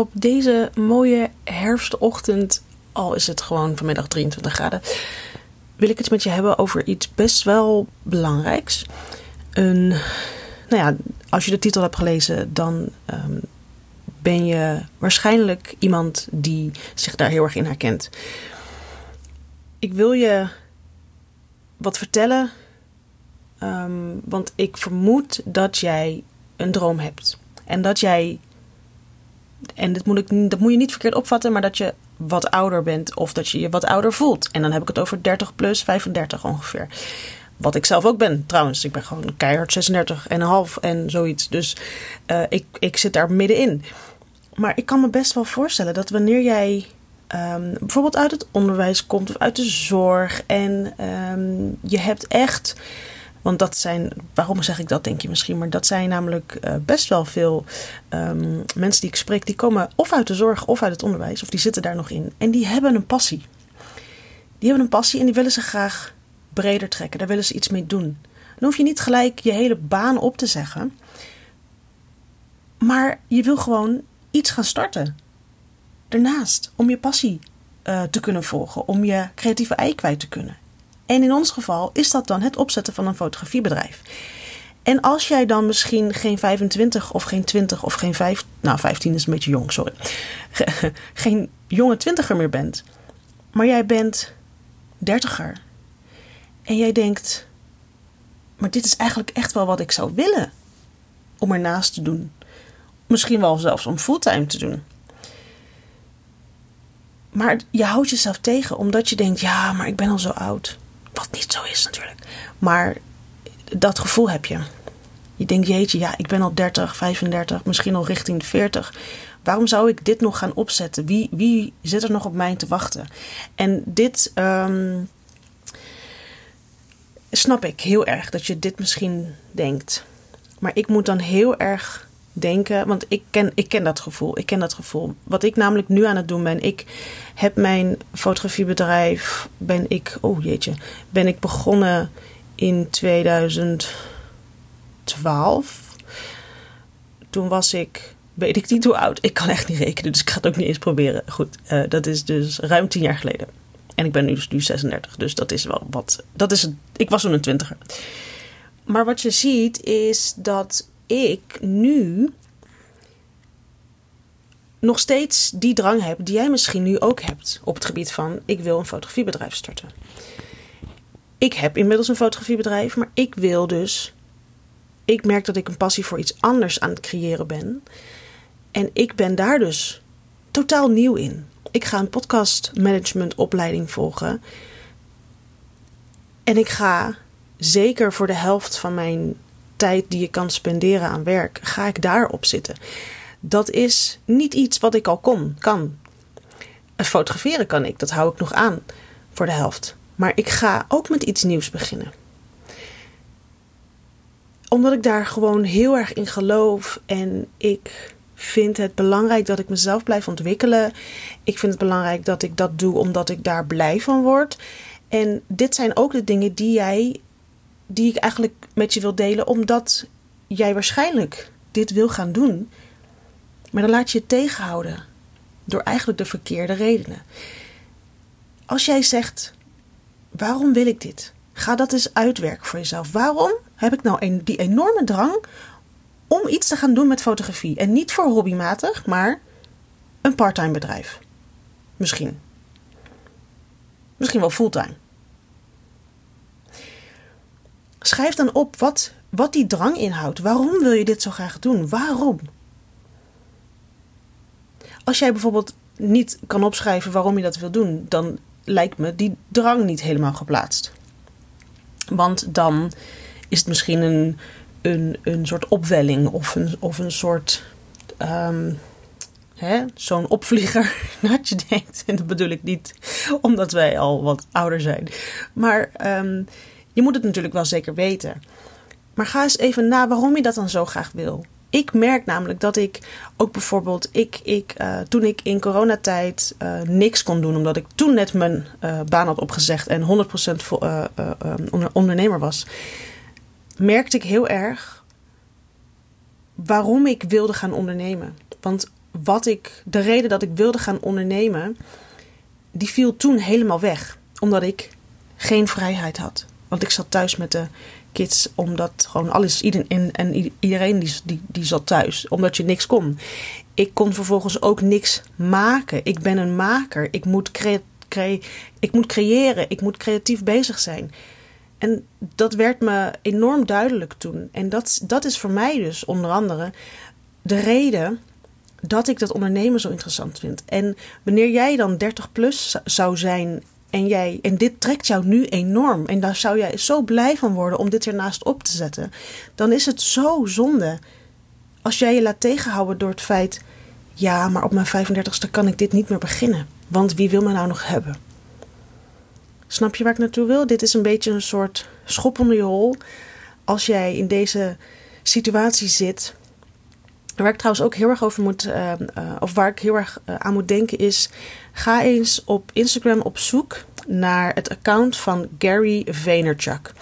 op deze mooie herfstochtend, al is het gewoon vanmiddag 23 graden, wil ik het met je hebben over iets best wel belangrijks. Een, nou ja, als je de titel hebt gelezen, dan ehm, ben je waarschijnlijk iemand die zich daar heel erg in herkent. Ik wil je wat vertellen, ehm, want ik vermoed dat jij een droom hebt. En dat jij, en dit moet ik, dat moet je niet verkeerd opvatten, maar dat je wat ouder bent of dat je je wat ouder voelt. En dan heb ik het over 30 plus 35 ongeveer. Wat ik zelf ook ben trouwens. Ik ben gewoon keihard 36 en een half en zoiets. Dus uh, ik, ik zit daar middenin. Maar ik kan me best wel voorstellen dat wanneer jij um, bijvoorbeeld uit het onderwijs komt of uit de zorg en um, je hebt echt. Want dat zijn, waarom zeg ik dat, denk je misschien, maar dat zijn namelijk uh, best wel veel um, mensen die ik spreek, die komen of uit de zorg of uit het onderwijs, of die zitten daar nog in. En die hebben een passie. Die hebben een passie en die willen ze graag breder trekken. Daar willen ze iets mee doen. Dan hoef je niet gelijk je hele baan op te zeggen. Maar je wil gewoon iets gaan starten. Daarnaast, om je passie uh, te kunnen volgen, om je creatieve ei kwijt te kunnen. En in ons geval is dat dan het opzetten van een fotografiebedrijf. En als jij dan misschien geen 25 of geen 20 of geen 5, nou 15 is een beetje jong, sorry. geen jonge twintiger meer bent, maar jij bent dertiger. En jij denkt, maar dit is eigenlijk echt wel wat ik zou willen om ernaast te doen. Misschien wel zelfs om fulltime te doen. Maar je houdt jezelf tegen omdat je denkt: ja, maar ik ben al zo oud. Wat niet zo is natuurlijk. Maar dat gevoel heb je. Je denkt: jeetje, ja, ik ben al 30, 35, misschien al richting de 40. Waarom zou ik dit nog gaan opzetten? Wie, wie zit er nog op mij te wachten? En dit um, snap ik heel erg dat je dit misschien denkt. Maar ik moet dan heel erg denken. Want ik ken, ik ken dat gevoel. Ik ken dat gevoel. Wat ik namelijk nu aan het doen ben. Ik heb mijn fotografiebedrijf. Ben ik. Oh jeetje. Ben ik begonnen in 2012. Toen was ik. Weet ik niet hoe oud. Ik kan echt niet rekenen. Dus ik ga het ook niet eens proberen. Goed. Uh, dat is dus ruim tien jaar geleden. En ik ben nu, dus nu 36. Dus dat is wel wat. Dat is ik was toen een twintiger. Maar wat je ziet is dat ik nu nog steeds die drang heb die jij misschien nu ook hebt op het gebied van ik wil een fotografiebedrijf starten. Ik heb inmiddels een fotografiebedrijf, maar ik wil dus. Ik merk dat ik een passie voor iets anders aan het creëren ben. En ik ben daar dus totaal nieuw in. Ik ga een podcast management opleiding volgen. En ik ga zeker voor de helft van mijn tijd die je kan spenderen aan werk, ga ik daarop zitten. Dat is niet iets wat ik al kon, kan. Fotograferen kan ik, dat hou ik nog aan voor de helft. Maar ik ga ook met iets nieuws beginnen. Omdat ik daar gewoon heel erg in geloof en ik vind het belangrijk dat ik mezelf blijf ontwikkelen. Ik vind het belangrijk dat ik dat doe omdat ik daar blij van word. En dit zijn ook de dingen die jij die ik eigenlijk met je wil delen, omdat jij waarschijnlijk dit wil gaan doen. Maar dan laat je je tegenhouden door eigenlijk de verkeerde redenen. Als jij zegt: waarom wil ik dit? Ga dat eens uitwerken voor jezelf. Waarom heb ik nou die enorme drang om iets te gaan doen met fotografie? En niet voor hobbymatig, maar een parttime bedrijf. Misschien. Misschien wel fulltime. Schrijf dan op wat, wat die drang inhoudt. Waarom wil je dit zo graag doen? Waarom? Als jij bijvoorbeeld niet kan opschrijven waarom je dat wil doen, dan lijkt me die drang niet helemaal geplaatst. Want dan is het misschien een, een, een soort opwelling of een, of een soort. Um, zo'n opvlieger dat je denkt. En dat bedoel ik niet omdat wij al wat ouder zijn. Maar um, je moet het natuurlijk wel zeker weten. Maar ga eens even na waarom je dat dan zo graag wil. Ik merk namelijk dat ik ook bijvoorbeeld, ik, ik, uh, toen ik in coronatijd uh, niks kon doen, omdat ik toen net mijn uh, baan had opgezegd en 100% vo, ondernemer was, merkte ik heel erg waarom ik wilde gaan ondernemen. Want wat ik, de reden dat ik wilde gaan ondernemen, die viel toen helemaal weg. Omdat ik geen vrijheid had. Want ik zat thuis met de kids, omdat gewoon alles, iedereen, en iedereen die, die, die zat thuis, omdat je niks kon. Ik kon vervolgens ook niks maken. Ik ben een maker. Ik moet, ik moet creëren. Ik moet creatief bezig zijn. En dat werd me enorm duidelijk toen. En dat, dat is voor mij dus onder andere de reden dat ik dat ondernemen zo interessant vind. En wanneer jij dan 30 plus zou zijn en, jij, en dit trekt jou nu enorm en daar zou jij zo blij van worden om dit ernaast op te zetten, dan is het zo zonde als jij je laat tegenhouden door het feit: ja, maar op mijn 35ste kan ik dit niet meer beginnen, want wie wil me nou nog hebben? Snap je waar ik naartoe wil? Dit is een beetje een soort schop onder je hol. Als jij in deze situatie zit. Waar ik trouwens ook heel erg over moet, uh, of waar ik heel erg uh, aan moet denken, is: ga eens op Instagram op zoek naar het account van Gary Vaynerchuk.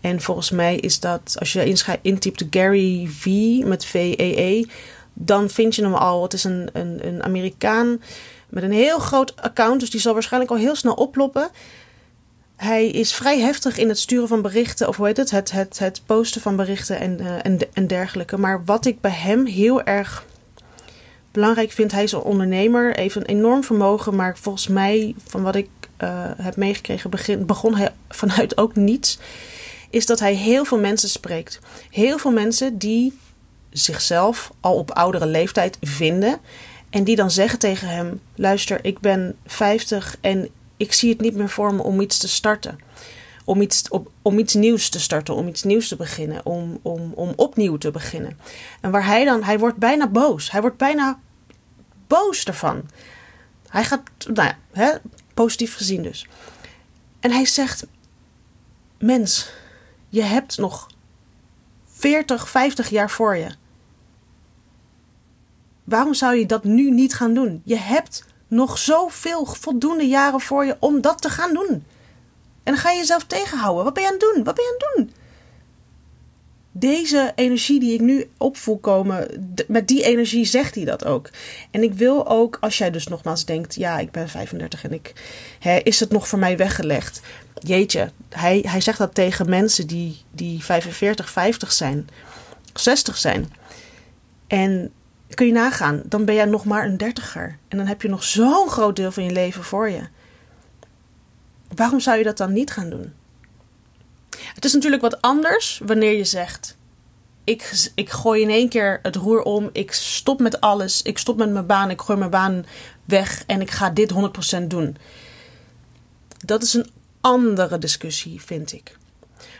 En volgens mij is dat, als je intypt Gary V met V-E-E, -E, dan vind je hem al. Het is een, een, een Amerikaan met een heel groot account, dus die zal waarschijnlijk al heel snel oploppen. Hij is vrij heftig in het sturen van berichten, of hoe heet het, het, het, het posten van berichten en, uh, en, en dergelijke. Maar wat ik bij hem heel erg belangrijk vind, hij is een ondernemer, heeft een enorm vermogen, maar volgens mij, van wat ik uh, heb meegekregen, begin, begon hij vanuit ook niets, is dat hij heel veel mensen spreekt. Heel veel mensen die zichzelf al op oudere leeftijd vinden. En die dan zeggen tegen hem: Luister, ik ben 50 en ik zie het niet meer voor me om iets te starten. Om iets, om iets nieuws te starten, om iets nieuws te beginnen, om, om, om opnieuw te beginnen. En waar hij dan, hij wordt bijna boos. Hij wordt bijna boos ervan. Hij gaat, nou ja, hè, positief gezien dus. En hij zegt: Mens, je hebt nog 40, 50 jaar voor je. Waarom zou je dat nu niet gaan doen? Je hebt nog zoveel voldoende jaren voor je om dat te gaan doen. En dan ga je jezelf tegenhouden. Wat ben je aan het doen? Wat ben je aan het doen? Deze energie die ik nu opvoel komen, met die energie zegt hij dat ook. En ik wil ook, als jij dus nogmaals denkt, ja, ik ben 35 en ik, hè, is het nog voor mij weggelegd? Jeetje, hij, hij zegt dat tegen mensen die, die 45, 50 zijn, 60 zijn. En kun je nagaan, dan ben jij nog maar een dertiger. En dan heb je nog zo'n groot deel van je leven voor je. Waarom zou je dat dan niet gaan doen? Het is natuurlijk wat anders wanneer je zegt: ik, ik gooi in één keer het roer om, ik stop met alles, ik stop met mijn baan, ik gooi mijn baan weg en ik ga dit 100% doen. Dat is een andere discussie, vind ik.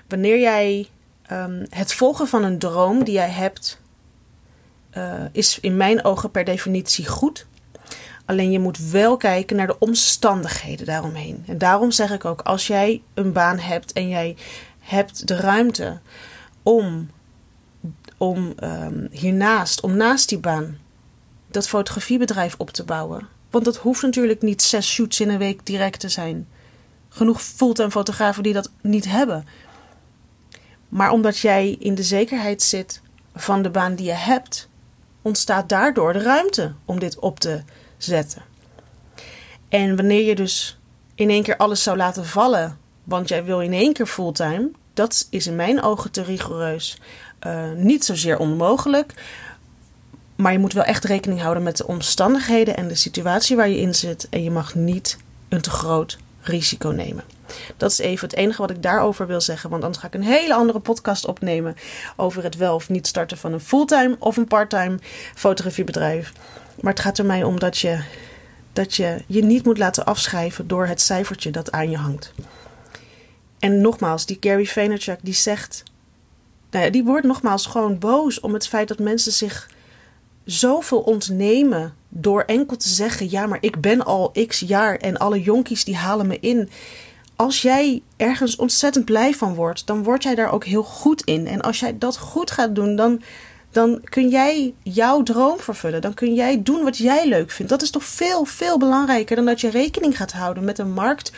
Wanneer jij um, het volgen van een droom die jij hebt uh, is in mijn ogen per definitie goed. Alleen je moet wel kijken naar de omstandigheden daaromheen. En daarom zeg ik ook, als jij een baan hebt en jij hebt de ruimte om, om um, hiernaast, om naast die baan, dat fotografiebedrijf op te bouwen. Want dat hoeft natuurlijk niet zes shoots in een week direct te zijn. Genoeg fulltime fotografen die dat niet hebben. Maar omdat jij in de zekerheid zit van de baan die je hebt, ontstaat daardoor de ruimte om dit op te zetten. En wanneer je dus in één keer alles zou laten vallen, want jij wil in één keer fulltime, dat is in mijn ogen te rigoureus. Uh, niet zozeer onmogelijk, maar je moet wel echt rekening houden met de omstandigheden en de situatie waar je in zit. En je mag niet een te groot risico nemen. Dat is even het enige wat ik daarover wil zeggen. Want anders ga ik een hele andere podcast opnemen. Over het wel of niet starten van een fulltime of een parttime fotografiebedrijf. Maar het gaat er mij om dat je, dat je je niet moet laten afschrijven door het cijfertje dat aan je hangt. En nogmaals, die Gary Vaynerchuk die zegt. Nou ja, die wordt nogmaals gewoon boos om het feit dat mensen zich zoveel ontnemen door enkel te zeggen: ja, maar ik ben al x jaar en alle jonkies die halen me in als jij ergens ontzettend blij van wordt, dan word jij daar ook heel goed in. En als jij dat goed gaat doen, dan, dan kun jij jouw droom vervullen. Dan kun jij doen wat jij leuk vindt. Dat is toch veel, veel belangrijker dan dat je rekening gaat houden met een markt.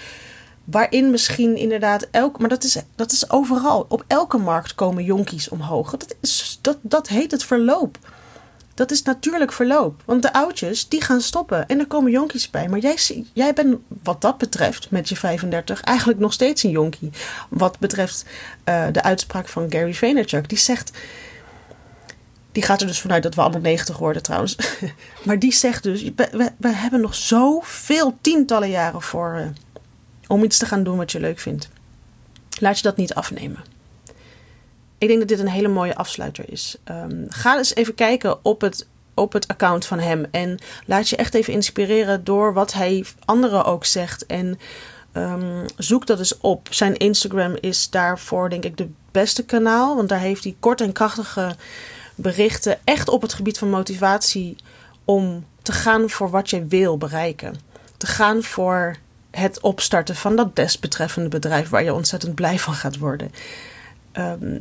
Waarin misschien inderdaad elk. Maar dat is, dat is overal. Op elke markt komen jonkies omhoog. Dat, is, dat, dat heet het verloop. Dat is natuurlijk verloop. Want de oudjes, die gaan stoppen. En er komen jonkies bij. Maar jij, jij bent wat dat betreft, met je 35, eigenlijk nog steeds een jonkie. Wat betreft uh, de uitspraak van Gary Vaynerchuk. Die zegt... Die gaat er dus vanuit dat we allemaal 90 worden trouwens. maar die zegt dus, we, hebben nog zoveel tientallen jaren voor... Uh, om iets te gaan doen wat je leuk vindt. Laat je dat niet afnemen. Ik denk dat dit een hele mooie afsluiter is. Um, ga eens even kijken op het, op het account van hem. En laat je echt even inspireren door wat hij anderen ook zegt. En um, zoek dat eens op. Zijn Instagram is daarvoor denk ik de beste kanaal. Want daar heeft hij kort en krachtige berichten. Echt op het gebied van motivatie. Om te gaan voor wat je wil bereiken. Te gaan voor het opstarten van dat desbetreffende bedrijf waar je ontzettend blij van gaat worden. Um,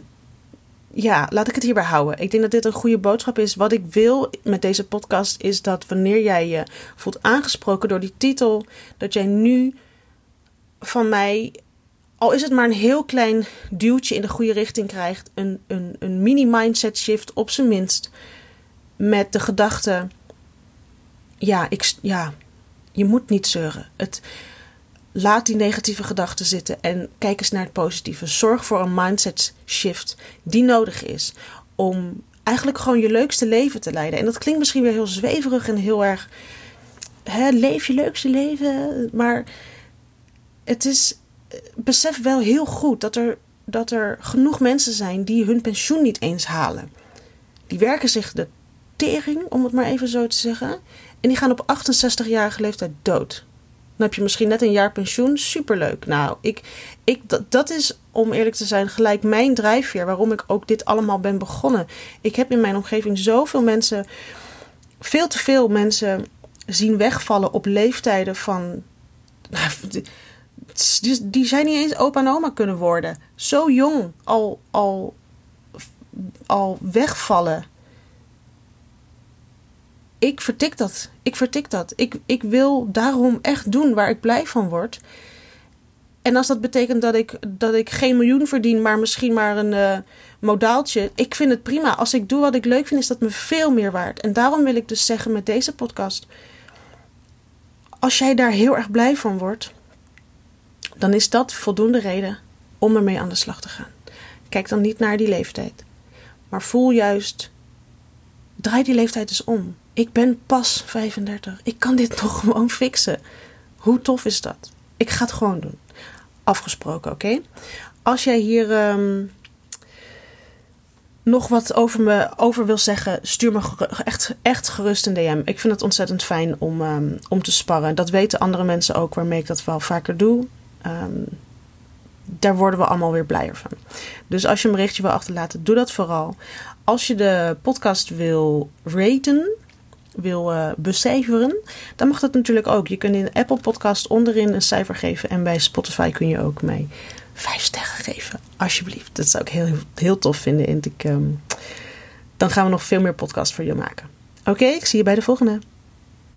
ja, laat ik het hierbij houden. Ik denk dat dit een goede boodschap is. Wat ik wil met deze podcast is dat wanneer jij je voelt aangesproken door die titel, dat jij nu van mij, al is het maar een heel klein duwtje in de goede richting krijgt, een, een, een mini-mindset shift op zijn minst. Met de gedachte: ja, ik, ja, je moet niet zeuren. Het, Laat die negatieve gedachten zitten en kijk eens naar het positieve. Zorg voor een mindset shift die nodig is om eigenlijk gewoon je leukste leven te leiden. En dat klinkt misschien weer heel zweverig en heel erg. Hè, leef je leukste leven. Maar het is. Besef wel heel goed dat er, dat er genoeg mensen zijn die hun pensioen niet eens halen. Die werken zich de tering, om het maar even zo te zeggen. En die gaan op 68-jarige leeftijd dood. Dan heb je misschien net een jaar pensioen. Superleuk. Nou, ik, ik, dat, dat is, om eerlijk te zijn, gelijk mijn drijfveer. Waarom ik ook dit allemaal ben begonnen. Ik heb in mijn omgeving zoveel mensen, veel te veel mensen zien wegvallen op leeftijden van. Nou, die, die zijn niet eens opa en oma kunnen worden. Zo jong al, al, al wegvallen ik vertik dat. Ik vertik dat. Ik, ik wil daarom echt doen waar ik blij van word. En als dat betekent dat ik, dat ik geen miljoen verdien, maar misschien maar een uh, modaaltje. Ik vind het prima. Als ik doe wat ik leuk vind, is dat me veel meer waard. En daarom wil ik dus zeggen met deze podcast. Als jij daar heel erg blij van wordt, dan is dat voldoende reden om ermee aan de slag te gaan. Kijk dan niet naar die leeftijd. Maar voel juist, draai die leeftijd eens om. Ik ben pas 35. Ik kan dit nog gewoon fixen. Hoe tof is dat? Ik ga het gewoon doen. Afgesproken, oké? Als jij hier ehm, nog wat over me over wil zeggen, stuur me echt, echt gerust een DM. Ik vind het ontzettend fijn om, um, om te sparren. Dat weten andere mensen ook, waarmee ik dat wel vaker doe. Um, daar worden we allemaal weer blijer van. Dus als je een berichtje wil achterlaten, doe dat vooral. Als je de podcast wil raten, wil uh, becijferen, dan mag dat natuurlijk ook. Je kunt in Apple Podcast onderin een cijfer geven. En bij Spotify kun je ook mij vijf sterren geven. Alsjeblieft. Dat zou ik heel, heel tof vinden. En um, dan gaan we nog veel meer podcasts voor je maken. Oké, ik zie je bij de volgende.